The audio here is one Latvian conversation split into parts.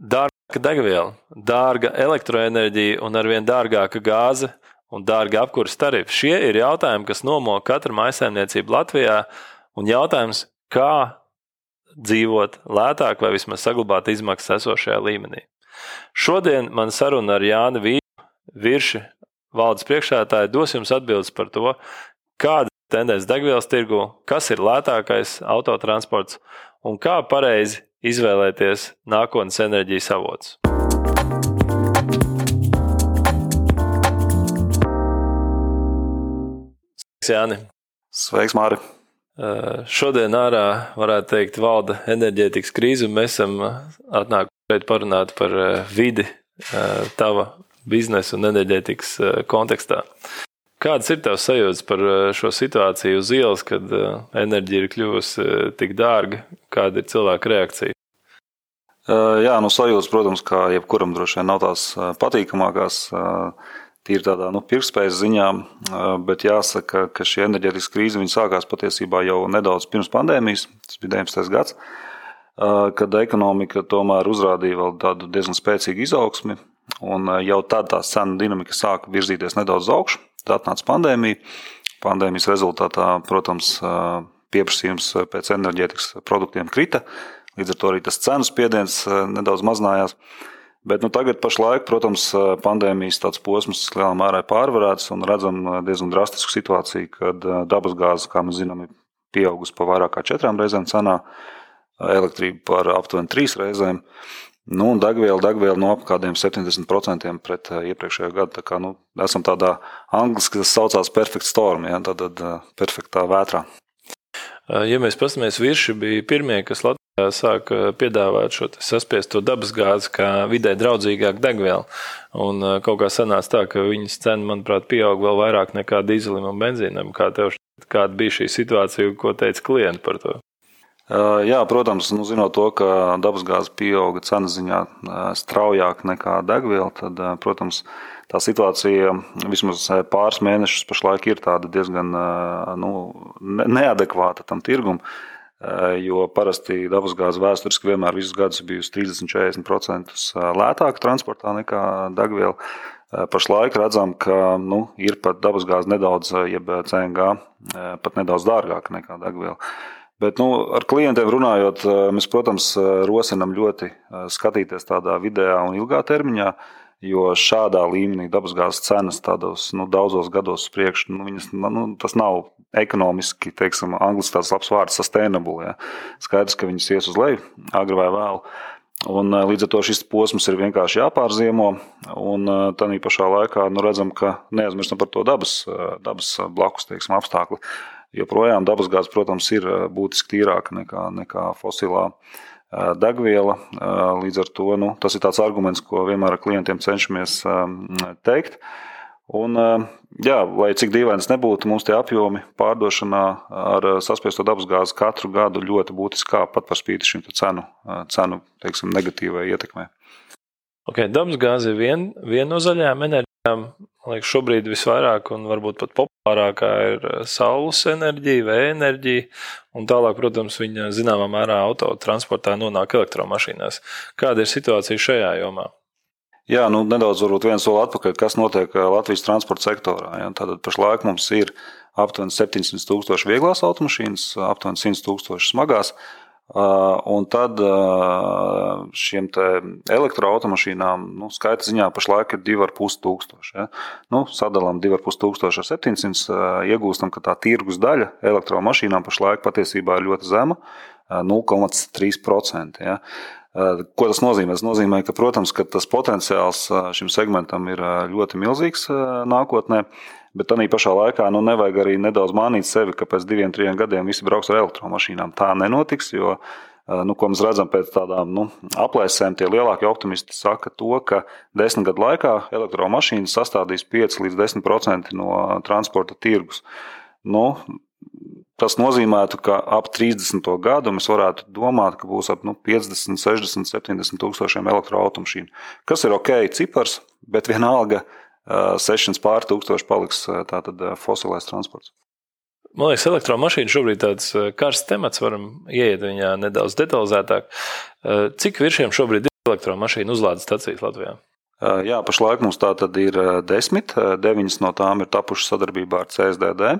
dārga degviela, dārga elektroenerģija un arvien dārgāka gāze un dārga apkurss tarifi. Šie ir jautājumi, kas nomo katru maisaimniecību Latvijā, un jautājums, kā dzīvot lētāk vai vismaz saglabāt izmaksas esošajā līmenī. Šodien man saruna ar Jānu Vīru, virši valdes priekšētāju, dos jums atbildes par to, kāda ir tendence degvielas tirgu, kas ir lētākais autotransports un kā pareizi izvēlēties nākotnes enerģijas avots. Sveiks, Jāni! Sveiks, Māri! Šodien ārā, varētu teikt, valda enerģētikas krīze, un mēs esam atnākuši šeit parunāt par vidi tava biznesa un enerģētikas kontekstā. Kādas ir tavas sajūtas par šo situāciju uz ielas, kad enerģija ir kļuvusi tik dārga? Kāda ir cilvēka reakcija? Jā, nu sajūtas, protams, kā jebkuram droši vien nav tās patīkamākās. Tīri tādā nu, pirktspējas ziņā, bet jāsaka, ka šī enerģētikas krīze sākās patiesībā jau nedaudz pirms pandēmijas, tas bija 19. gads, kad ekonomika tomēr uzrādīja vēl tādu diezgan spēcīgu izaugsmi, un jau tad tā cenu dinamika sāka virzīties nedaudz augšu. Tad atnāca pandēmija. Pandēmijas rezultātā, protams, pieprasījums pēc enerģētikas produktiem krita, līdz ar to arī tas cenu spiediens nedaudz mazinājās. Bet nu, tagad, pašlaik, protams, pandēmijas posms lielā mērā ir pārvarēts un redzam diezgan drastisku situāciju, kad dabasgāze, kā mēs zinām, ir pieaugusi pa vairāk kā četrām reizēm cenā, elektrība par aptuveni trīs reizēm. Nu, un degviela, degviela no ap kādiem 70% pret iepriekšējo gadu. Tā kā, nu, esam tādā angliski tas saucās perfect storm, ja, tad perfektā vētrā. Ja mēs paskatāmies, virši bija pirmie, kas Latvijā sāka piedāvāt šo saspiesto dabasgāzi kā vidē draudzīgāku degvielu. Un kaut kā sanāca tā, ka viņas cena, manuprāt, pieaug vēl vairāk nekā dīzelim un benzīnam. Kā tev, kāda bija šī situācija, ko teica klienti par to? Jā, protams, nu, zinot to, ka dabasgāze pieauga cenas ziņā straujāk nekā degviela, tad, protams, tā situācija vismaz pāris mēnešus pašlaik ir diezgan nu, neadekvāta tam tirgumam. Jo parasti dabasgāze vēsturiski vienmēr visus gadus bijusi 30-40% lētāka transportā nekā degviela. Pašlaik redzam, ka nu, ir pat dabasgāze nedaudz, jeb CNG, pat nedaudz dārgāka nekā degviela. Bet nu, ar klientiem runājot, mēs, protams, rosinām ļoti skatīties tādā vidējā un ilgā termiņā, jo šādā līmenī dabasgāzes cenas tādos nu, daudzos gados priekš, nu, viņas, nu, tas nav ekonomiski, teiksim, angļuiski tāds labs vārds, sustainable. Ja. Skaidrs, ka viņas ies uz leju, agri vai vēlu. Un, līdz ar to šis posms ir vienkārši jāpārziemo. Un tā pašā laikā nu, redzam, ka neaizmirstam par to dabas, dabas blakus teiksim, apstākļu joprojām dabasgāze, protams, ir būtiski tīrāka nekā, nekā fosilā degviela. Līdz ar to nu, tas ir tāds arguments, ko vienmēr ar klientiem cenšamies teikt. Un, jā, lai cik dīvains nebūtu, mums tie apjomi pārdošanā ar saspiesto dabasgāzi katru gadu ļoti būtiski kāp pat par spīti šim cenu, cenu teiksim, negatīvai ietekmei. Okay, dabasgāze ir viena vien no zaļajām enerģijām. Liekas, šobrīd visvairāk un varbūt pat populārākā ir saules enerģija, vēja enerģija. Un tālāk, protams, viņa zināmā mērā autotransportā nonāk elektromašīnās. Kāda ir situācija šajā jomā? Jā, nu, nedaudz varbūt viens soli atpakaļ, kas notiek Latvijas transporta sektorā. Ja? Tātad pašlaik mums ir aptuveni 700 tūkstoši vieglās automašīnas, aptuveni 100 tūkstoši smagās. Un tad šiem elektroautomašīnām nu, skaita ziņā pašlaik ir 2,5 tūkstoši. Ja? Nu, sadalām 2,5 tūkstoši ar 700, iegūstam, ka tā tirgus daļa elektromašīnām pašlaik patiesībā ir ļoti zema - 0,3%. Ja? Ko tas nozīmē? Tas nozīmē, ka, protams, ka tas potenciāls šim segmentam ir ļoti milzīgs nākotnē. Bet tā pašā laikā nu, nevajag arī nedaudz mānīt sevi, ka pēc diviem, trim gadiem visi brauks ar elektromašīnām. Tā nenotiks, jo, nu, ko mēs redzam pēc tādām nu, aplēsēm, tie lielākie optimisti saka to, ka desmit gadu laikā elektromašīnas sastādīs 5 līdz 10% no transporta tirgus. Nu, Tas nozīmē, ka ap 30. gadu mēs varētu domāt, ka būs ap nu, 50, 60, 70 tūkstošiem elektroautomašīnu. Kas ir ok, cipars, bet vienalga 600 pār tūkstoši paliks tātad fosilais transports. Man liekas, elektromašīna šobrīd ir tāds karsts temats, varam ieiet viņā nedaudz detalizētāk. Cik viršiem šobrīd ir elektromašīnu uzlādes stacijas Latvijā? Jā, pašlaik mums tā tad ir desmit. Deviņas no tām ir tapušas sadarbībā ar CSDD.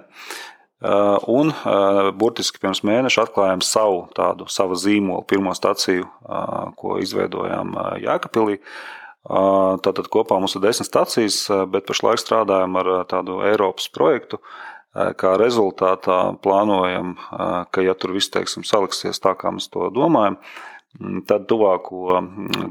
Un burtiski pirms mēneša atklājām savu tādu savu zīmolu, pirmo staciju, ko izveidojām Jēkabīlī. Tātad kopā mums ir desmit stacijas, bet pašlaik strādājam ar tādu Eiropas projektu. Kā rezultātā plānojam, ka, ja tur viss teiksim, saliksies tā, kā mēs to domājam, tad tuvāko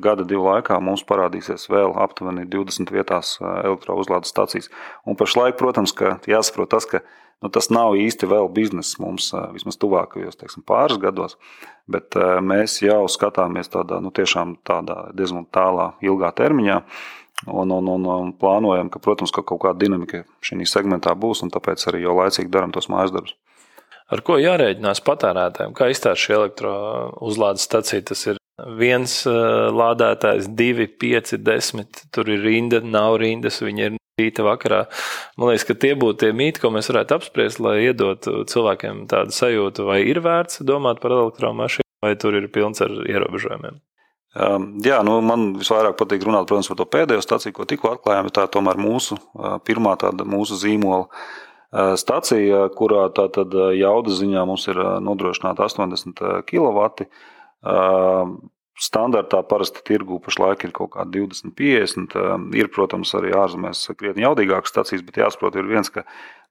gada divu laikā mums parādīsies vēl aptuveni 20 vietās elektrouzlādes stācijas. Un pašlaik, protams, jāsaprot tas, ka nu, tas nav īsti vēl biznesa mums vismaz tuvākajos teiksim, pāris gados, bet mēs jau skatāmies tādā, nu, tādā diezgan tālā, ilgā termiņā. Un, un, un, un plānojam, ka, protams, ka kaut kāda dinamika šajā segmentā būs, un tāpēc arī jau laicīgi darām tos mājas darbus. Ar ko jārēķinās patērētājiem? Kā izstāsta šī elektrouzlādes stacija? Tas ir viens lādētājs, divi, pieci, desmit. Tur ir rinda, nav rindas, viņi ir rīta vakarā. Man liekas, ka tie būtu tie mīti, ko mēs varētu apspriest, lai iedotu cilvēkiem tādu sajūtu, vai ir vērts domāt par elektromašīnu, vai tur ir pilns ar ierobežojumiem. Um, jā, nu, man visvairāk patīk runāt protams, par to pēdējo stāciju, ko tikko atklājām. Tā ir mūsu uh, pirmā tāda mūsu zīmola stacija, kurā tātad jaudas ziņā mums ir nodrošināta 80 kW. Standartā parasti tirgu pašlaik ir kaut kāda 20, 50. Ir, protams, arī ārzemēs krietni jaudīgākas stacijas, bet jāsaprot, ir viens, ka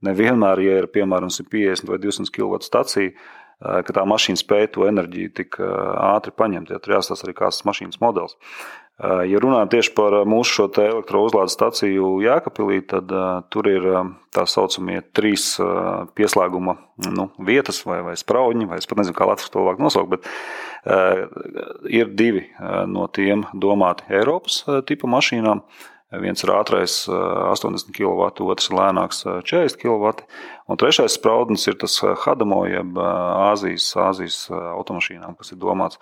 nevienmēr, ja ir piemēram 150 vai 200 kW stacija, ka tā mašīna spēj to enerģiju tik ātri paņemt. Ja tur jāstāsta arī kāds mašīnas modelis. Ja runājam tieši par mūsu šo elektrouzlādes staciju Jēkabīlī, tad uh, tur ir uh, tā saucamie trīs uh, pieslēguma nu, vietas vai, vai sprauģi, vai es pat nezinu, kā Latvijas to labāk nosaukt, bet uh, ir divi uh, no tiem domāti Eiropas uh, tipa mašīnām. Viens ir ātrais 80 kW, otrs ir lēnāks 40 kW. Un trešais spraudnis ir tas Hadamo, jeb Āzijas, Āzijas automašīnām, kas ir domāts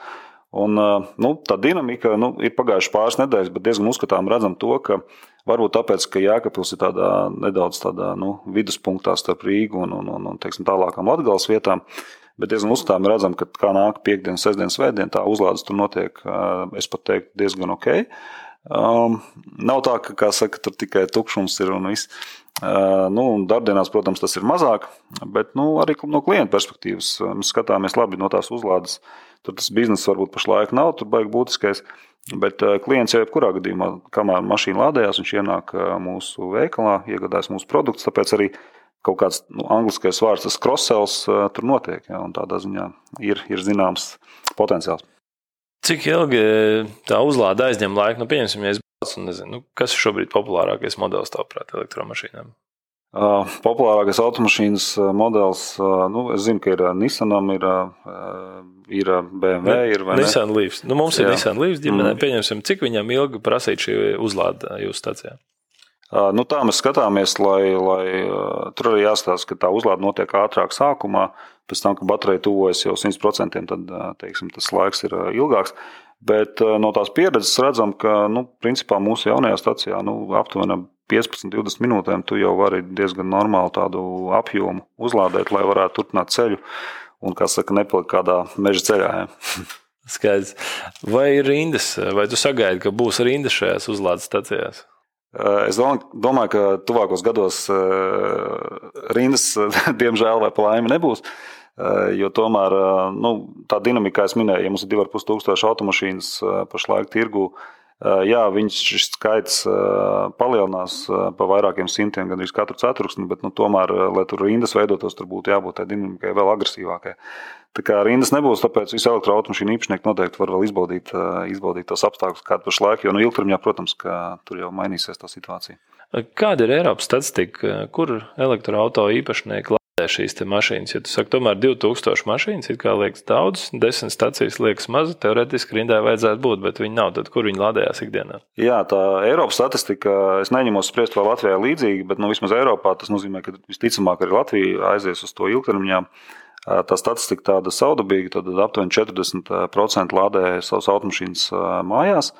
Un, nu, tā dinamika nu, ir pagājuši pāris nedēļas, bet diezgan uzskatām redzam to, ka varbūt tāpēc, ka Jēkabils ir tādā nedaudz tādā, nu, viduspunktā starp Rīgu un, un, un, un teiksim, tālākām Latgales vietām. Bet diezgan uzskatām redzam, ka kā nāk piekdiena, sestdiena, svētdiena, tā uzlādes tur notiek, es pat teiktu, diezgan ok. Um, nav tā, ka, kā saka, tur tikai tukšums ir un viss. Uh, nu, darbdienās, protams, tas ir mazāk, bet nu, arī no klienta perspektīvas mēs skatāmies labi no tās uzlādes. Tur tas bizness varbūt pašlaik nav, tur baigi būtiskais. Bet uh, klients jau jebkurā gadījumā, kamēr mašīna lādējās, viņš ienāk uh, mūsu veikalā, iegādājas mūsu produktus. Tāpēc arī kaut kāds nu, angliskais vārds, tas cross-sells, tur notiek. Ja, tādā ziņā ir, ir zināms potenciāls. Cik ilgi tā uzlāde aizņem laiku? Nu, pieņemsim, ja es Nezinu, nu, kas ir šobrīd populārākais modelis tavuprāt elektromašīnām? Populārākais automašīnas modelis, nu, es zinu, ka ir Nissanam, ir, ir BMW, ne, ir Nissan Leafs. Nu, mums ir Jā. Nissan Leafs ģimenē. Mm. Pieņemsim, cik viņam ilgi prasīt šī uzlāde jūsu stācijā? Nu, tā mēs skatāmies, lai, lai tur arī jāstāsta, ka tā uzlāde notiek ātrāk sākumā, pēc tam, kad baterija tuvojas jau 100%, tad teiksim, tas laiks ir ilgāks. Bet no tās pieredzes redzam, ka nu, principā mūsu jaunajā stācijā nu, aptuveni 15-20 minūtēm tu jau vari diezgan normālu tādu apjomu uzlādēt, lai varētu turpināt ceļu un, kā saka, nepalikt kādā meža ceļā. Ja. Skaidrs. Vai ir rindas, vai tu sagaidi, ka būs rindas šajās uzlādes stācijās? Eh, es domāju, ka tuvākos gados eh, rindas, diemžēl, vai laimi nebūs. Eh, jo tomēr nu, tā dinamika, kā jau minēju, ja mums ir 2,5 tūkstoši automašīnas pašlaik tirgu, jā, viņš šis skaits palielinās pa vairākiem simtiem, gandrīz katru ceturksni, bet nu, tomēr, lai tur rindas veidotos, tur būtu jābūt tai dinamikai vēl agresīvākai. Tā kā rindas nebūs, tāpēc visi elektroautomašīnu īpašnieki noteikti var vēl izbaudīt, izbaudīt tos apstākļus, kādi pašlaik, jo nu, ilgtermiņā, protams, tur jau mainīsies tā situācija. Kāda ir Eiropas statistika, kur elektroautorāta īpašnieki šīs mašīnas. Ja tu saki, tomēr 2000 mašīnas, kā liekas daudz, 10 stācijas liekas maz, teorētiski rindai vajadzētu būt, bet viņi nav. Tad kur viņi lādējās ikdienā? Jā, tā Eiropas statistika, es neņemos spriest, vai Latvijā ir līdzīga, bet nu, vismaz Eiropā tas nozīmē, ka visticamāk arī Latvija aizies uz to ilgtermiņā. Tā statistika tāda saudabīga, tad aptuveni 40% lādē savus automašīnas mājās,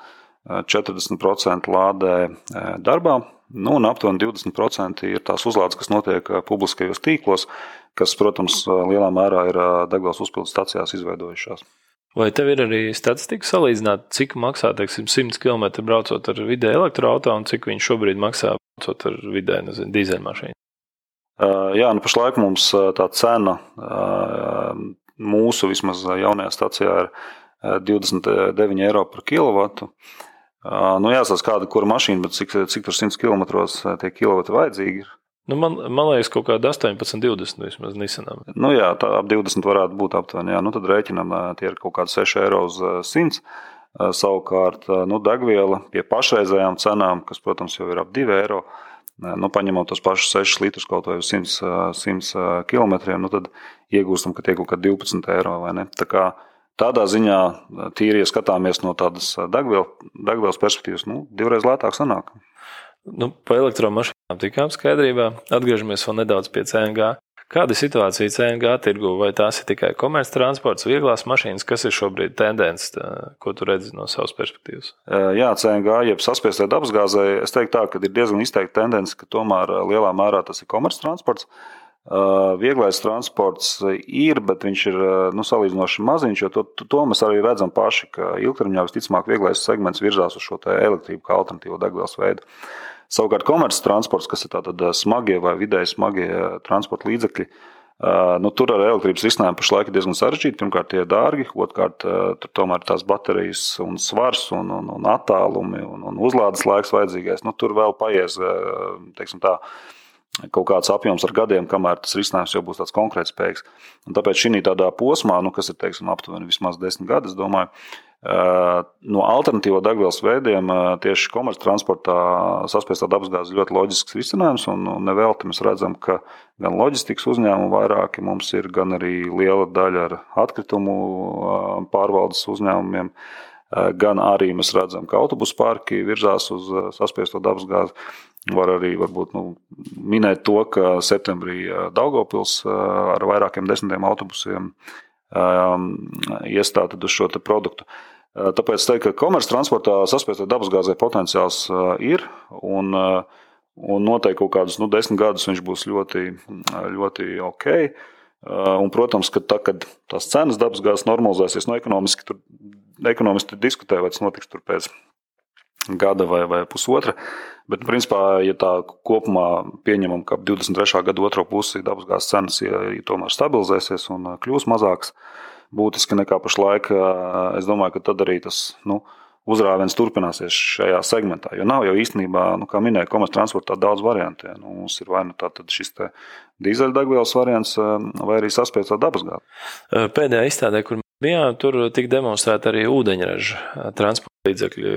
40% lādē darbā, Nu, un aptuveni 20% ir tās uzlādes, kas notiek publiskajos tīklos, kas, protams, lielā mērā ir degvielas uzpildes stācijās izveidojušās. Vai tev ir arī statistika salīdzināt, cik maksā teiksim, 100 km braucot ar vidē elektroautorātu un cik viņš šobrīd maksā braucot ar vidē dīzeļmašīnu? Jā, nu pašlaik mums tā cena mūsu vismaz jaunajā stacijā ir 29 eiro par kilovatu. Nu, jāsaka, kāda kura mašīna, bet cik, cik tur 100 km tie kilovati vajadzīgi ir. Nu, man, man liekas, kaut kāda 18, 20 vismaz Nissanam. Nu, jā, tā ap 20 varētu būt aptuveni. Jā. Nu, tad rēķinām, tie ir kaut kādi 6 eiro uz 100. Savukārt, nu, degviela pie pašreizējām cenām, kas, protams, jau ir ap 2 eiro, nu, paņemot tos pašus 6 litrus kaut vai uz 100, 100 km, nu, tad iegūstam, ka tie kaut kādi 12 eiro vai ne. Tā kā tādā ziņā, tīri, ja skatāmies no tādas degvielas, degvielas perspektīvas, nu, divreiz lētāk sanāk. Nu, pa elektromašīnām tikām skaidrībā. Atgriežamies vēl nedaudz pie CNG. Kāda ir situācija CNG tirgu? Vai tās ir tikai komerctransports, vieglās mašīnas? Kas ir šobrīd tendence, ko tu redzi no savas perspektīvas? Jā, CNG, jeb saspiestai dabasgāzē, es teiktu tā, ka ir diezgan izteikta tendence, ka tomēr lielā mērā tas ir komerctransports. Vieglais transports ir, bet viņš ir nu, salīdzinoši maziņš, jo to, to mēs arī redzam paši, ka ilgtermiņā visticamāk vieglais segments virzās uz šo elektrību kā alternatīvo degvielas veidu. Savukārt komerces transports, kas ir tātad smagie vai vidēji smagie transporta līdzekļi, nu, tur ar elektrības risinājumu pašlaik ir diezgan sarežģīti. Pirmkārt, tie ir dārgi, otrkārt, tur tomēr tās baterijas un svars un, un, un attālumi un, un uzlādes laiks vajadzīgais. Nu, tur vēl paies, teiksim tā, kaut kāds apjoms ar gadiem, kamēr tas risinājums jau būs tāds konkrēts spējīgs. Un tāpēc šī tādā posmā, nu, kas ir teiksim, aptuveni vismaz desmit gadi, es domāju, no alternatīvo degvielas veidiem tieši komerctransportā saspiestā dabasgāze ir ļoti loģisks risinājums. Un nevelti mēs redzam, ka gan loģistikas uzņēmumu vairāki mums ir, gan arī liela daļa ar atkritumu pārvaldes uzņēmumiem. Gan arī mēs redzam, ka autobusu parki virzās uz saspiesto dabasgāzi. Var arī varbūt, nu, minēt to, ka septembrī Daugopils ar vairākiem desmitiem autobusiem iestāta uz šo produktu. Tāpēc es teiktu, ka komerctransportā saspiestai dabasgāzē potenciāls ir. Un, un noteikti kaut kādus nu, desmit gadus viņš būs ļoti, ļoti ok. Un, protams, ka tā, kad tās cenas dabasgāzes normalizēsies, no nu, ekonomiski tur ekonomisti diskutē, vai tas notiks pēc gada vai, vai pusotra. Bet, principā, ja tā kopumā pieņemam, ka 23. gada otro pusi dabasgāzes cenas ja, ja tomēr stabilizēsies un kļūs mazākas būtiski nekā pašlaik, es domāju, ka tad arī tas nu, uzrāviens turpināsies šajā segmentā. Jo nav jau īstenībā, nu, kā minēja, komerctransportā daudz variantu. Ja. Nu, mums ir vai nu šis dīzeļdegvielas variants, vai arī saspiestā dabasgāze. Pēdējā izstādē, kur bijām, tur tika demonstrēta arī ūdeņraža transporta līdzekļi.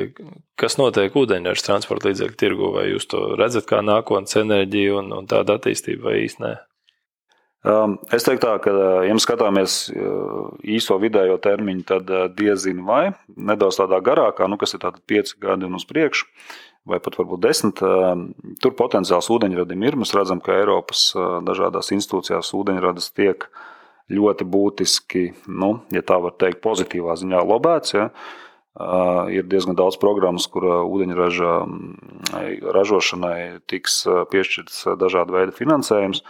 Kas notiek ūdeņraža transporta līdzekļu tirgu? Vai jūs to redzat kā nākotnes enerģiju un, un tādu attīstību, vai īstenībā? Um, es teiktu, tā, ka, uh, ja mēs skatāmies uh, īso vidējo termiņu, tad uh, diezinu vai nedaudz tādā garākā, nu, kas ir pieci gadi un uz priekšu, vai pat varbūt desmit. Um, tur potenciāls ūdeņradim ir. Mēs redzam, ka Eiropas dažādās institūcijās ūdeņradis tiek ļoti būtiski, nu, ja tā var teikt, pozitīvā ziņā lobēts. Ja. Ir diezgan daudz programmas, kur ūdeņraža ražošanai tiks piešķirts dažādu veidu finansējums.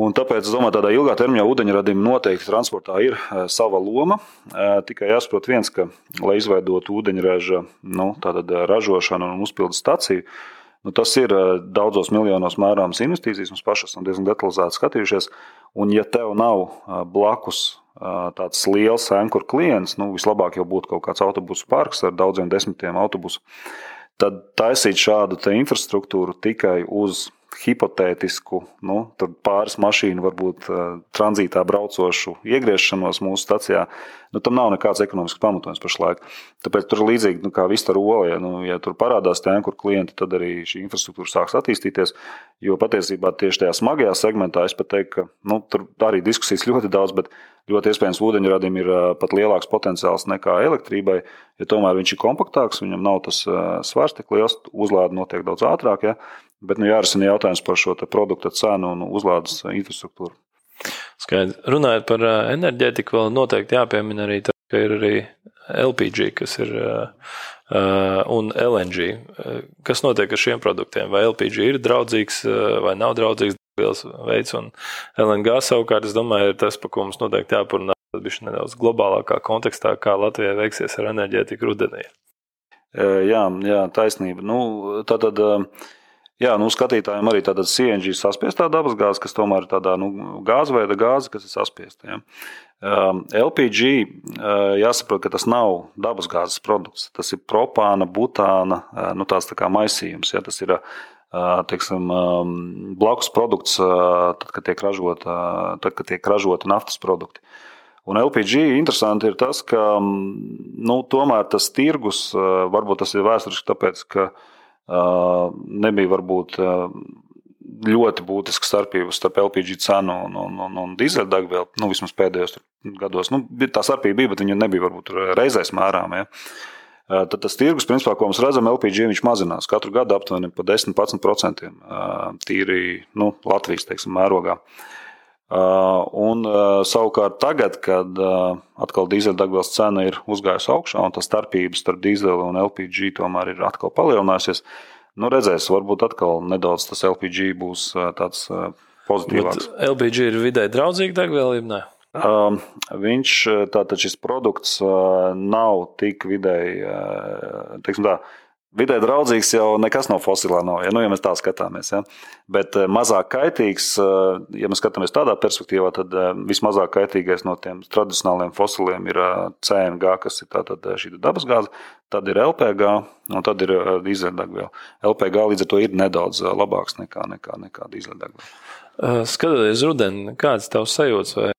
Un tāpēc domāju, tādā ilgā termiņā ūdeņradim noteikti transportā ir sava loma. Tikai jāsaprot viens, ka, lai izveidotu ūdeņraža nu, ražošanu un uzpildu staciju, nu, tas ir daudzos miljonos mērāmas investīcijas. Mēs paši esam diezgan detalizēti skatījušies. Un, ja tev nav blakus tāds liels ankuru klients, nu, vislabāk jau būtu kaut kāds autobusu parks ar daudziem desmitiem autobusu, tad taisīt šādu infrastruktūru tikai uz hipotētisku, nu, pāris mašīnu, varbūt tranzītā braucošu iegriešanos mūsu stacijā, nu, tam nav nekāds ekonomisks pamatojums pašlaik. Tāpēc tur līdzīgi nu, kā viss ar olu. Ja, nu, ja tur parādās tēma, kur klienti, tad arī šī infrastruktūra sāks attīstīties. Jo patiesībā tieši tajā smagajā segmentā es pat teiktu, ka nu, tur arī diskusijas ļoti daudz, bet ļoti iespējams ūdeņradim ir pat lielāks potenciāls nekā elektrībai. Ja tomēr viņš ir kompaktāks, viņam nav tas svars tik liels, uzlāde notiek daudz ātrāk. Ja? Bet nu, jārisina jautājums par šo produktu cenu un uzlādes infrastruktūru. Skaidrs. Runājot par enerģētiku, vēl noteikti jāpiemina arī, tā, ka ir arī LPG, kas ir un LNG. Kas notiek ar šiem produktiem? Vai LPG ir draudzīgs vai nav draudzīgs veids, un LNG savukārt, es domāju, ir tas, par ko mums noteikti jāparunā Tas bija nedaudz globālākā kontekstā, kā Latvijai veiksies ar enerģētiku rudenī. Jā, jā taisnība. Nu, tātad, jā, nu, skatītājiem arī tāda CNG saspiestā dabasgāze, kas tomēr ir tādā nu, gāzveida gāze, kas ir saspiesta. Ja. LPG jāsaprot, ka tas nav dabasgāzes produkts. Tas ir propāna, butāna, nu, tāds tā kā maisījums. Ja. Tas ir teiksim, blakus produkts, tad, kad tiek ražota, tad, kad tiek ražota naftas produkti. Un LPG interesanti ir tas, ka nu, tomēr tas tirgus, varbūt tas ir vēsturiski, tāpēc, ka nebija varbūt ļoti būtiska starpība starp LPG cenu un, un, un, un dīzeļdegvielu. Nu, vismaz pēdējos gados nu, tā starpība bija, bet viņa nebija varbūt reizēs mērāma. Ja. Tad tas tirgus, principā, ko mēs redzam, LPG mazinās katru gadu aptuveni par 10-11% tīri nu, Latvijas teiksim, mērogā. Uh, un uh, savukārt tagad, kad uh, atkal dīzeļdegvielas cena ir uzgājusi augšā un tā starpība starp dīzeļu un LPG tomēr ir atkal palielinājusies, nu redzēs, varbūt atkal nedaudz tas LPG būs tāds pozitīvāks. Bet LPG ir vidē draudzīga degviela? Um, viņš tātad šis produkts nav tik vidēji, teiksim tā, Vidē draudzīgs jau nekas no fosilā nav, ja, nu, ja mēs tā skatāmies. Ja. Bet eh, mazāk kaitīgs, eh, ja mēs skatāmies tādā perspektīvā, tad eh, vismazāk kaitīgais no tiem tradicionāliem fosiliem ir CNG, kas ir tātad šī dabasgāze, tad ir LPG un tad ir dīzeļdegviela. LPG līdz ar to ir nedaudz labāks nekā, nekā, nekā dīzeļdegviela. Skatoties rudenī, kāds ir tavs sajūts? Vai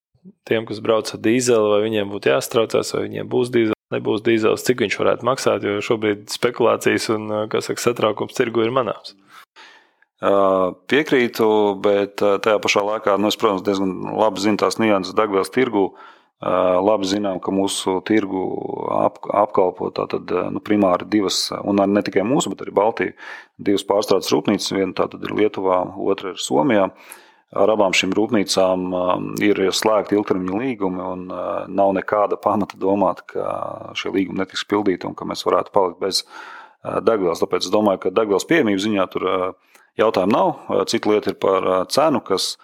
tiem, kas brauc ar dīzeli, vai viņiem būtu jāstraucās, vai viņiem būs dīzeli? Nebūs dīzels, cik viņš varētu maksāt, jo šobrīd spekulācijas un saka, satraukums tirgu ir manāms. Piekrītu, bet tajā pašā laikā, nu, es, protams, diezgan labi zinu tās nianses degvielas tirgu. Labi zinām, ka mūsu tirgu ap, apkalpo tātad, nu, primāri divas, un ne tikai mūsu, bet arī Baltiju, divas pārstrādes rūpnīcas. Viena tātad ir Lietuvā, otra ir Somijā. Uh, ar abām šīm rūpnīcām um, ir slēgti ilgtermiņa līgumi, un uh, nav nekāda pamata domāt, ka šie līgumi netiks pildīti un ka mēs varētu palikt bez uh, degvielas. Tāpēc es domāju, ka degvielas pieejamības ziņā tur uh, jautājumu nav. Cita lieta ir par cenu, kas,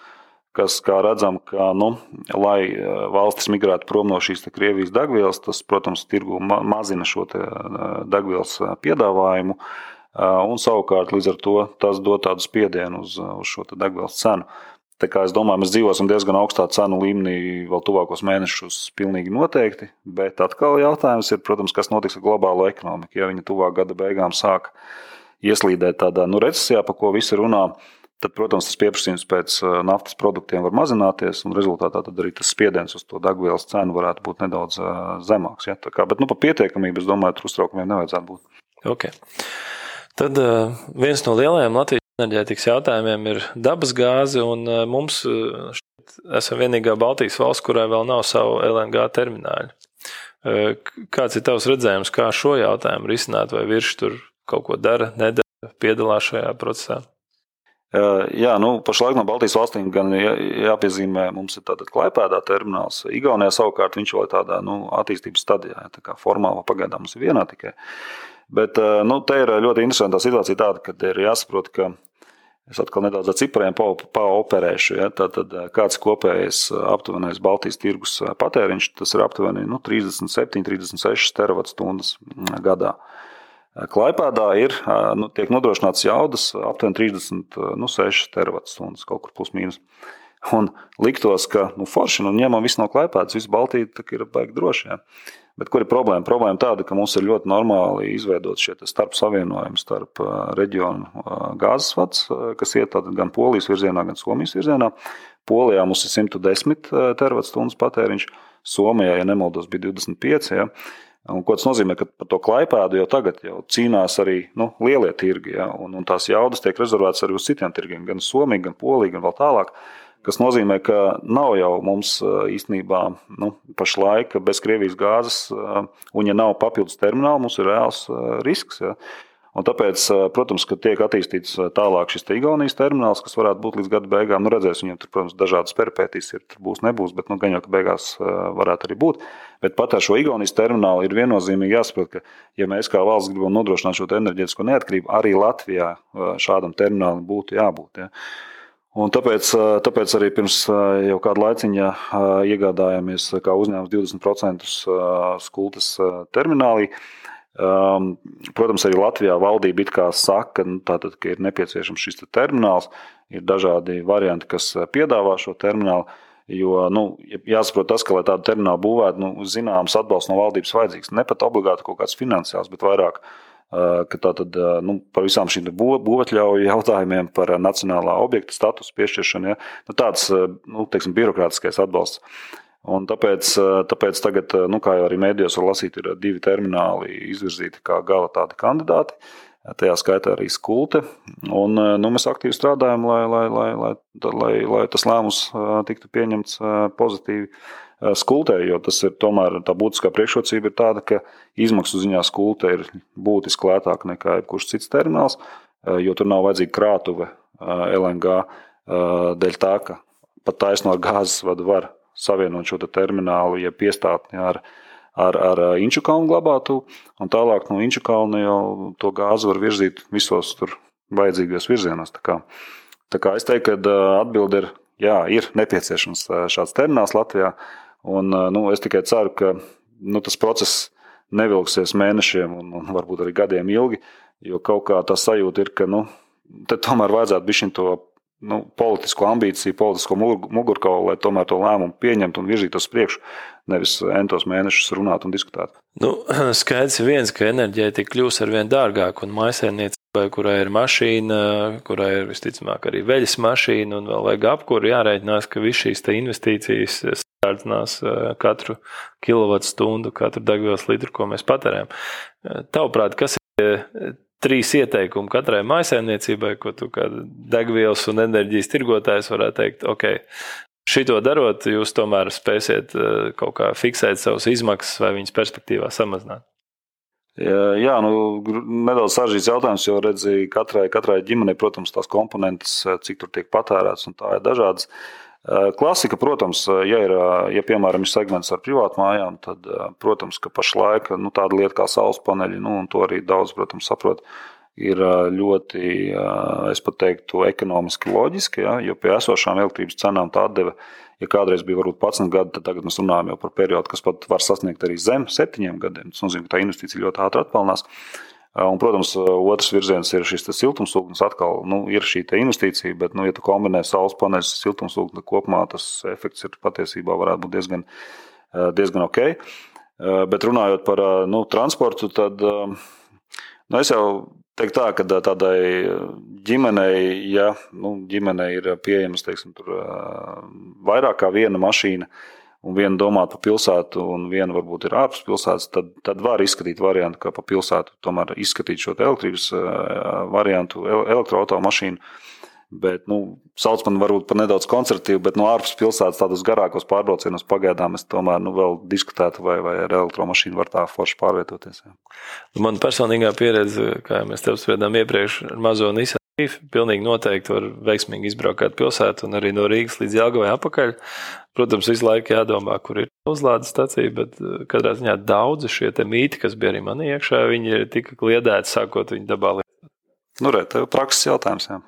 kas kā redzam, ka, nu, lai valstis migrētu prom no šīs Krievijas degvielas, tas, protams, tirgu ma mazina šo degvielas piedāvājumu. Un savukārt līdz ar to tas dod tādu spiedienu uz, uz šo degvielas cenu. Tā kā es domāju, mēs dzīvosim diezgan augstā cenu līmenī vēl tuvākos mēnešus, pilnīgi noteikti. Bet atkal jautājums ir, protams, kas notiks ar globālo ekonomiku. Ja viņi tuvāk gada beigām sāk ieslīdēt tādā nu, recesijā, par ko visi runā, tad, protams, tas pieprasījums pēc uh, naftas produktiem var mazināties, un rezultātā arī tas spiediens uz to degvielas cenu varētu būt nedaudz uh, zemāks. Ja? Kā, bet nu, par pietiekamību es domāju, tur uztraukumiem nevajadzētu būt. Okay. Tad uh, viens no lielajiem Latvijas enerģētikas jautājumiem ir dabas gāze, un eh, mums eh, esam vienīgā Baltijas valsts, kurai vēl nav savu LNG termināļu. Eh, kāds ir tavs redzējums, kā šo jautājumu risināt, vai virš tur kaut ko dara, nedara, piedalās šajā procesā? Jā, nu, pašlaik no Baltijas valstīm gan jāpiezīmē, mums ir tāda klaipēdā termināls. Igaunijā savukārt viņš vēl ir tādā nu, attīstības stadijā, tā kā formāli pagaidām mums ir vienā tikai. Bet nu, te ir ļoti interesanta situācija tāda, ka ir jāsaprot, ka Es atkal nedaudz ar cipriem paoperēšu. Ja? Tātad, eh, kāds kopējais eh, aptuvenais Baltijas tirgus eh, patēriņš, tas ir aptuveni nu, 37, 36 terawatstundas mm, gadā. Klaipēdā ir, nu, tiek nodrošināts jaudas aptuveni 36 nu, terawatstundas, kaut kur plus mīnus. Un liktos, ka nu, forši nu, ņemam visu no Klaipēdas, visu Baltiju ir baigi droši. Ja? Bet kur ir problēma? Problēma tāda, ka mums ir ļoti normāli izveidot šie starp savienojumi starp reģionu gāzes vads, kas iet gan Polijas virzienā, gan Somijas virzienā. Polijā mums ir 110 terawatstundas patēriņš, Somijā, ja nemaldos, bija 25. Ja? Un, ko tas nozīmē? Ka par to klaipēdu jau tagad jau cīnās arī nu, lielie tirgi, ja? un, un tās jaudas tiek rezervētas arī uz citiem tirgiem, gan Somija, gan Polija, gan vēl tālāk. Tas nozīmē, ka nav jau mums īstenībā nu, pašlaik bez Krievijas gāzes, un ja nav papildus termināla, mums ir reāls risks. Ja. Un tāpēc, protams, ka tiek attīstīts tālāk šis Igaunijas termināls, kas varētu būt līdz gada beigām. Nu, redzēs, viņiem tur, protams, dažādas peripētīs ir, tur būs, nebūs, bet nu, gan jau, ka beigās varētu arī būt. Bet pat ar šo Igaunijas terminālu ir viennozīmīgi jāsaprot, ka, ja mēs kā valsts gribam nodrošināt šo enerģētisko neatkarību, arī Latvijā šādam terminālam būtu jābūt. Ja. Un tāpēc, tāpēc arī pirms jau kāda laiciņa iegādājāmies kā uzņēmums 20% skultas terminālī. Protams, arī Latvijā valdība it kā saka, nu, tātad, ka ir nepieciešams šis te termināls. Ir dažādi varianti, kas piedāvā šo terminālu. Jo nu, jāsaprot, tas, ka, lai tādu terminālu būvētu, nu, zināms atbalsts no valdības vajadzīgs. Ne pat obligāti kaut kāds finansiāls, bet vairāk uh, ka tātad, nu, par visām šīm būvatļauju jautājumiem, par nacionālā objekta statusu piešķiršanu, ja, nu, tāds nu, teiksim, birokrātiskais atbalsts. Un tāpēc, tāpēc tagad, nu, kā jau arī mēdījos var lasīt, ir divi termināli izvirzīti kā gala tādi kandidāti. Tajā skaitā arī skulte. Un, nu, mēs aktīvi strādājam, lai, lai, lai, lai, lai, lai tas lēmums tiktu pieņemts pozitīvi Eh, skultē, jo tas ir tomēr tā būtiskā priekšrocība ir tāda, ka izmaksu ziņā skultē ir būtiski lētāka nekā jebkurš cits termināls, eh, jo tur nav vajadzīga krātuve eh, LNG dēļ tā, ka pat taisno ar gāzes vadu var savienot šo terminālu, ja piestātni ar, ar, ar Inču kalnu glabātu, un tālāk no Inču kalna jau to gāzi var virzīt visos tur vajadzīgajos virzienos. Tā kā, tā kā es teiktu, ka atbilde ir, jā, ir nepieciešams šāds termināls Latvijā. Un, nu, es tikai ceru, ka nu, tas process nevilksies mēnešiem un, un varbūt arī gadiem ilgi, jo kaut kā tā sajūta ir, ka nu, tomēr vajadzētu būt to nu, politisko ambīciju, politisko mugurkaulu, lai tomēr to lēmumu pieņemtu un virzītu uz priekšu, nevis entos mēnešus runāt un diskutēt. Nu, skaidrs ir viens, ka enerģētika kļūs ar vien dārgāku un maisaimniecībai, kurai ir mašīna, kurai ir visticamāk arī veļas mašīna un vēl vajag apkuru, jārēķinās, ka visas šīs investīcijas sārdzinās katru kilovatstundu, katru degvielas litru, ko mēs patērējam. Tavuprāt, kas ir trīs ieteikumi katrai maisaimniecībai, ko tu kā degvielas un enerģijas tirgotājs varētu teikt, ok, šito darot, jūs tomēr spēsiet eh, kaut kā fiksēt savas izmaksas vai viņas perspektīvā samazināt. Jā, nu, nedaudz sarežģīts jautājums, jo redzēju, katrai, katrai ģimenei, protams, tās komponentes, cik tur tiek patērētas, un tā ir dažādas. Klasika, protams, ja, ir, ja piemēram ir segments ar privātu mājām, tad, protams, ka pašlaik nu, tāda lieta kā saules paneļi, nu, un to arī daudz, protams, saprot, ir ļoti, es pat teiktu, ekonomiski loģiski, ja, jo pie esošām elektrības cenām tā atdeve, ja kādreiz bija varbūt 11 gadi, tad tagad mēs runājam jau par periodu, kas pat var sasniegt arī zem septiņiem gadiem. Tas nozīmē, ka tā investīcija ļoti ātri atpelnās. Un, protams, otrs virziens ir šis siltumsūknis. Atkal nu, ir šī investīcija, bet, nu, ja tu kombinē saules paneļus ar siltumsūkni, tad kopumā tas efekts ir patiesībā varētu būt diezgan, diezgan ok. Bet runājot par nu, transportu, tad nu, es jau teiktu tā, ka tādai ģimenei, ja nu, ģimenei ir pieejamas teiksim, tur, vairāk kā viena mašīna, un viena domāt par pilsētu, un viena varbūt ir ārpus pilsētas, tad, tad var izskatīt variantu, ka pa pilsētu tomēr izskatīt šo elektrības variantu, elektroautomašīnu. Bet, nu, sauc man varbūt par nedaudz konservatīvu, bet no ārpus pilsētas tādos garākos pārbraucienos pagaidām es tomēr nu, vēl diskutētu, vai, vai ar elektromašīnu var tā forši pārvietoties. Jā. Man personīgā pieredze, kā mēs te apspriedām iepriekš, ar mazo Nissan Pilnīgi noteikti var veiksmīgi izbraukt pilsētu un arī no Rīgas līdz Jāgavai apakaļ. Protams, visu laiku jādomā, kur ir uzlādes stacija, bet uh, katrā ziņā daudzi šie mīti, kas bija arī manī iekšā, viņi ir tik kliedēti, sākot viņu dabā. Nu, re, tev prakses jautājums, jā.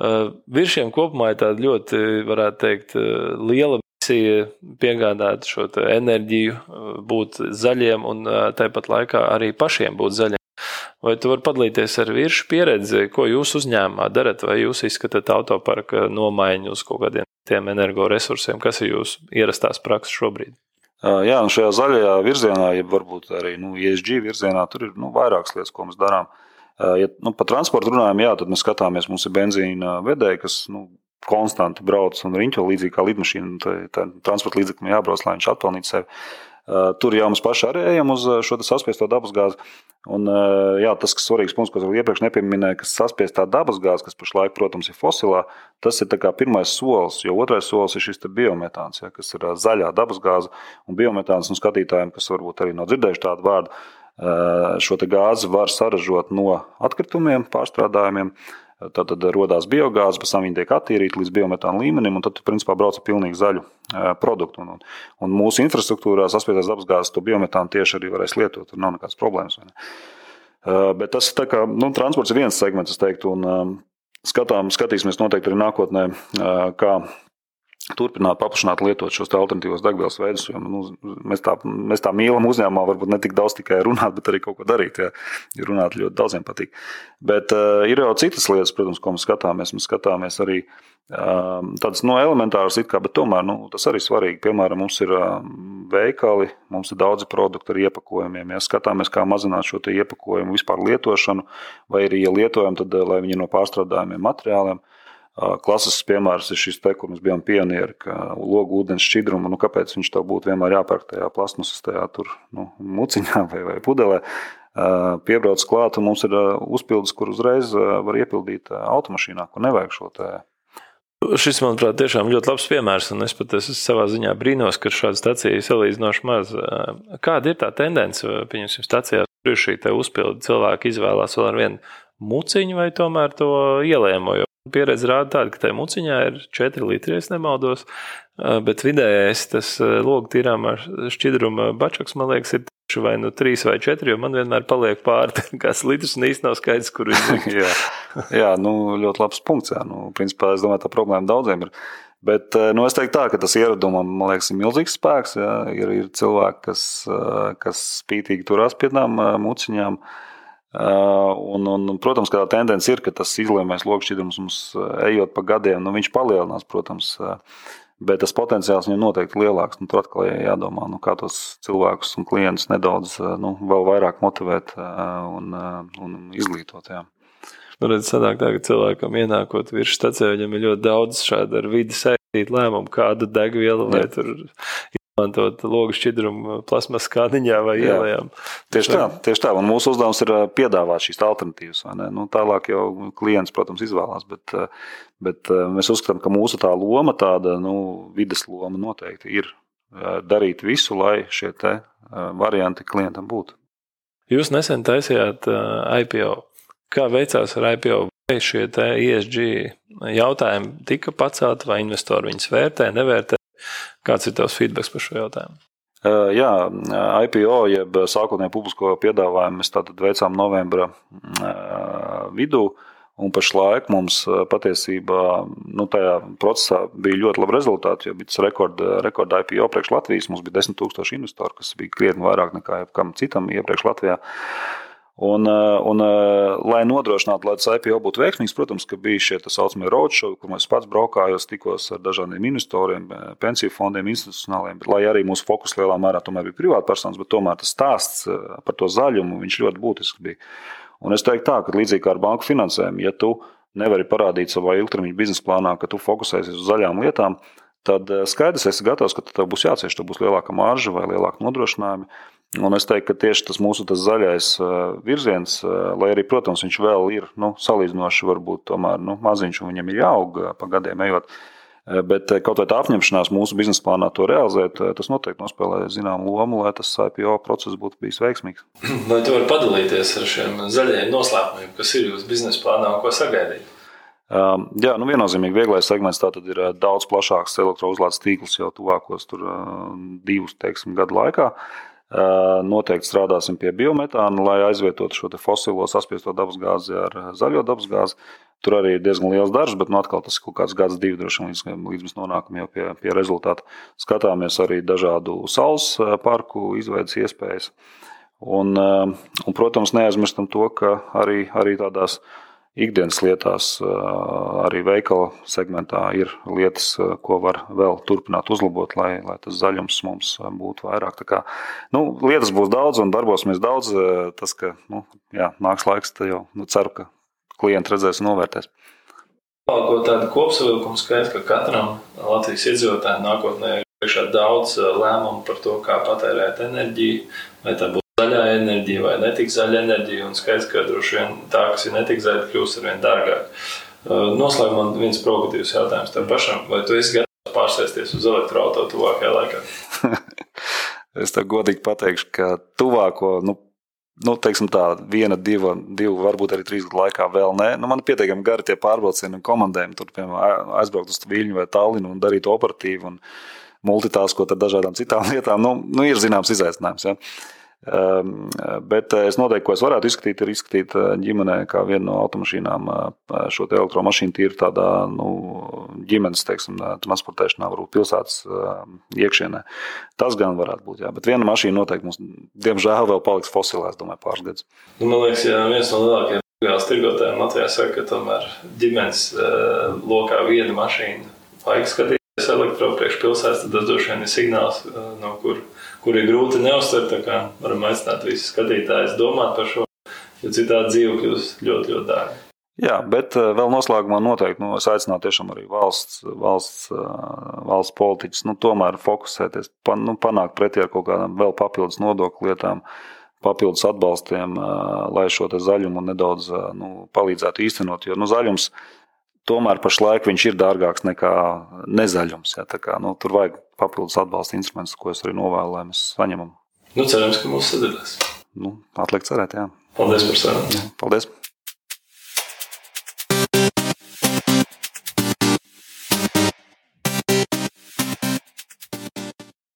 Uh, Viršiem kopumā ir tāda ļoti, varētu teikt, uh, liela misija piegādāt šo enerģiju, būt zaļiem un tāpat laikā arī pašiem būt zaļiem. Vai tu vari padalīties ar virsmu pieredzi, ko jūs uzņēmumā darat, vai jūs izskatāt autoparka nomaiņu uz kaut kādiem tiem energoresursiem, kas ir jūsu ierastās prakses šobrīd? Jā, un šajā zaļajā virzienā, ja varbūt arī nu, ESG virzienā, tur ir nu, vairākas lietas, ko mēs darām. Ja nu, par transportu runājam, jā, tad mēs skatāmies, mums ir benzīna vedēji, kas nu, konstanti brauc un riņķo līdzīgi kā lidmašīna. Tā, tā transporta līdzeklim jābrauc, lai viņš atpelnītu sevi. Tur jau mēs paši arī ejam uz šo saspiesto dabasgāzi. Un, jā, tas, kas svarīgs punkts, ko jau iepriekš nepieminēju, ka saspiestā dabasgāze, kas pašlaik, protams, ir fosilā, tas ir pirmais solis. Jo otrais solis ir šis biometāns, ja, kas ir zaļā dabasgāze. Un biometāns, un skatītājiem, kas varbūt arī nav dzirdējuši tādu vārdu, šo gāzi var saražot no atkritumiem, pārstrādājumiem. Tad, tad radās biogāze, pēc tam viņa tiek attīrīta līdz biometāna līmenim, un tad, principā, brauc ar pilnīgi zaļu produktu. Un, un, un mūsu infrastruktūrā saspiestās dabasgāzes to biometānu tieši arī varēs lietot. Tur nav nekādas problēmas. Bet tas ir kā, nu, transports ir viens segments, teiktu, un skatām, skatīsimies noteikti arī nākotnē, kā turpināt paplašināt lietot šos alternatīvos degvielas veidus. Jo, nu, mēs, tā, mēs tā mīlam uzņēmumā, varbūt ne tik daudz tikai runāt, bet arī kaut ko darīt. Ja, ja runāt ļoti daudziem patīk. Bet uh, ir jau citas lietas, protams, ko mēs skatāmies. Mēs skatāmies arī uh, tādas no nu, elementāras, kā, bet tomēr nu, tas arī svarīgi. Piemēram, mums ir uh, veikali, mums ir daudzi produkti ar iepakojumiem. Ja skatāmies, kā mazināt šo iepakojumu vispār lietošanu, vai arī, ja lietojam, tad lai viņi no pārstrādājumiem materiāliem. Klasisks piemērs ir šis te, kur mēs bijām pionieri, ka logu ūdens šķidrumu, nu, kāpēc viņš tev būtu vienmēr jāpērk tajā plasmasas, tajā tur, nu, muciņā vai, vai pudelē. Piebrauc klāt, un mums ir uzpildus, kur uzreiz var iepildīt automašīnā, kur nevajag šo te Šis, manuprāt, tiešām ļoti labs piemērs, un es pat esmu savā ziņā brīnos, ka šāda stacija ir salīdzinoši maz. Kāda ir tā tendence, pieņemsim, stacijās, ir šī uzpildu cilvēki izvēlās vēl ar vienu muciņu vai tomēr to ielēmo? Pieredze rāda tādu, ka tajā muciņā ir 4 litri, ja nemaldos, bet vidējais tas logu tīrāmā šķidruma bačaks, man liekas, ir vai nu 3 vai 4, jo man vienmēr paliek pāri kāds litrs un īsti nav skaidrs, kur viņš ir. jā, jā nu, ļoti labs punkts. Jā. Nu, principā, es domāju, tā problēma daudziem ir. Bet nu, es teiktu, tā, ka tas ieradumam, man liekas, ir milzīgs spēks. Jā. Ir, ir cilvēki, kas, kas spītīgi turās pie tām muciņām. Uh, un, un, protams, ka tā tendence ir, ka tas izlēmējis lokšķidrums mums uh, ejot pa gadiem, nu, viņš palielinās, protams, uh, bet tas potenciāls viņam noteikti lielāks. Nu, tur atkal jādomā, nu, kā tos cilvēkus un klientus nedaudz nu, vēl vairāk motivēt un, un izglītot. Jā. Nu, redz, sanāk tā, ka cilvēkam ienākot virs stācijā, viņam ir ļoti daudz šādu ar vidi saistītu lēmumu, kādu degvielu vai izmantot logu šķidrumu plasmas kādiņā vai Jā. ielējām. Tieši tā, tieši tā. Un mūsu uzdevums ir piedāvāt šīs alternatīvas. Nu, tālāk jau klients, protams, izvēlās, bet, bet mēs uzskatām, ka mūsu tā loma, tāda nu, vides loma noteikti ir darīt visu, lai šie varianti klientam būtu. Jūs nesen taisījāt IPO. Kā veicās ar IPO? Vai šie ESG jautājumi tika pacelti, vai investori viņus vērtē, nevērtē? Kāds ir tavs feedback par šo jautājumu? Jā, IPO, jeb sākotnēji publisko piedāvājumu, mēs tātad veicām novembra vidū. Un pašlaik mums patiesībā nu, tajā procesā bija ļoti labi rezultāti, jo bija tas rekords rekord IPO priekš Latvijas. Mums bija 10,000 investoru, kas bija krietni vairāk nekā jebkam citam iepriekš Latvijā. Un, eh, un, eh, lai nodrošinātu, lai tas IPO būtu veiksmīgs, protams, bija šie tā saucamie roadshow, kur mēs pats braukājos, tikos ar dažādiem investoriem, eh, pensiju fondiem, institucionāliem, bet lai arī mūsu fokus lielā mērā bija privātpersonas, bet tomēr tas stāsts par to zaļumu ļoti būtisks bija. Un es teiktu tā, ka līdzīgi kā ar banku finansējumu, ja tu nevari parādīt savā ilgtermiņa biznesa plānā, ka tu fokusēsies uz zaļām lietām, tad skaidrs, esi gatavs, ka tev būs jācieš, tev būs lielāka marža vai lielāka nodrošinājuma. Un es teiktu, ka tieši tas mūsu tas zaļais virziens, lai arī, protams, viņš vēl ir nu, salīdzinoši, varbūt tomēr nu, maziņš un viņam ir jāaug pa gadiem ejot. Bet kaut vai tā apņemšanās mūsu biznesa plānā to realizēt, tas noteikti nospēlē zināmu lomu, lai tas IPO process būtu bijis veiksmīgs. Vai tu vari padalīties ar šiem zaļajiem noslēpumiem, kas ir jūsu biznesa plānā un ko sagaidīt? Um, jā, nu viennozīmīgi vieglais segments tātad ir daudz plašāks elektrouzlādes tīkls jau tuvākos tur, divus teiksim, gadu laikā. Uh, Noteikti strādāsim pie biometāna, lai aizvietotu šo fosilo saspiesto dabasgāzi ar zaļo dabasgāzi. Tur arī ir diezgan liels darbs, bet nu, atkal tas ir kaut kāds gads, divi droši vien, līdz, līdz mēs nonākam jau pie, pie rezultāta. Skatāmies arī dažādu saules parku izveidas iespējas. Un, un, protams, neaizmirstam to, ka arī, arī tādās ikdienas lietās, arī veikala segmentā ir lietas, ko var vēl turpināt uzlabot, lai, lai tas zaļums mums būtu vairāk. Tā kā, nu, lietas būs daudz un darbosimies daudz. Tas, ka nu, jā, nāks laiks, tad jau nu, ceru, ka klienti redzēs un novērtēs. Ko tādu kopsavilkumu skaidrs, ka katram Latvijas iedzīvotājam nākotnē ir priekšā daudz lēmumu par to, kā patērēt enerģiju, vai tā būtu zaļā enerģija vai netik zaļa enerģija. Un skaidrs, ka droši vien tā, kas ir netik zaļa, kļūst ar vien dārgāk. Uh, noslēgumā viens provokatīvs jautājums tev pašam. Vai tu esi gatavs pārsēsties uz elektroautorātu tuvākajā laikā? es tev godīgi pateikšu, ka tuvāko. Nu... Nu, teiksim tā, viena, diva, divu, varbūt arī trīs gadu laikā vēl nē. Nu, man ir pietiekami gari tie pārbraucieni un komandējumi. Tur, piemēram, aizbraukt uz Viļņu vai Tallinu un darīt operatīvu un multitaskot ar dažādām citām lietām. Nu, nu ir zināms izaicinājums. Ja? Ehm, bet es noteikti, ko es varētu izskatīt, ir izskatīt ģimenē kā vienu no automašīnām šo elektromašīnu tīri tādā nu, ģimenes teiksim, transportēšanā, varbūt pilsētas iekšienē. Tas gan varētu būt. Jā. Bet viena mašīna noteikti mums, diemžēl, vēl paliks fosilē, es domāju, pāris gadus. Nu, man liekas, jā, viens no lielākajiem Gāzes tirgotājiem Latvijā saka, ka tomēr ģimenes uh, lokā viena mašīna vajag skatīties elektropriekšpilsētas, tad tas droši vien ir signāls, uh, no kur, kur ir grūti neuztvert. Tā kā varam aicināt visus skatītājus domāt par šo, jo citādi dzīve kļūst ļoti, ļoti dārga. Jā, bet vēl noslēgumā noteikti nu, es aicinātu tiešām arī valsts, valsts, valsts politiķus nu, tomēr fokusēties, pan, nu, panākt pretī ar kaut kādām vēl papildus nodokļu lietām. Papildus atbalstiem, lai šo zaļumu nedaudz nu, palīdzētu īstenot. Jo nu, zaļums tomēr pašlaik ir dārgāks nekā nezaļums. Ja, kā, nu, tur vajag papildus atbalsta instrumentus, ko es arī novēlu, lai mēs saņemam. Nu, cerams, ka mums sadarbojas. Nu, atliek cerēt, jā. Paldies par sarunu. Paldies!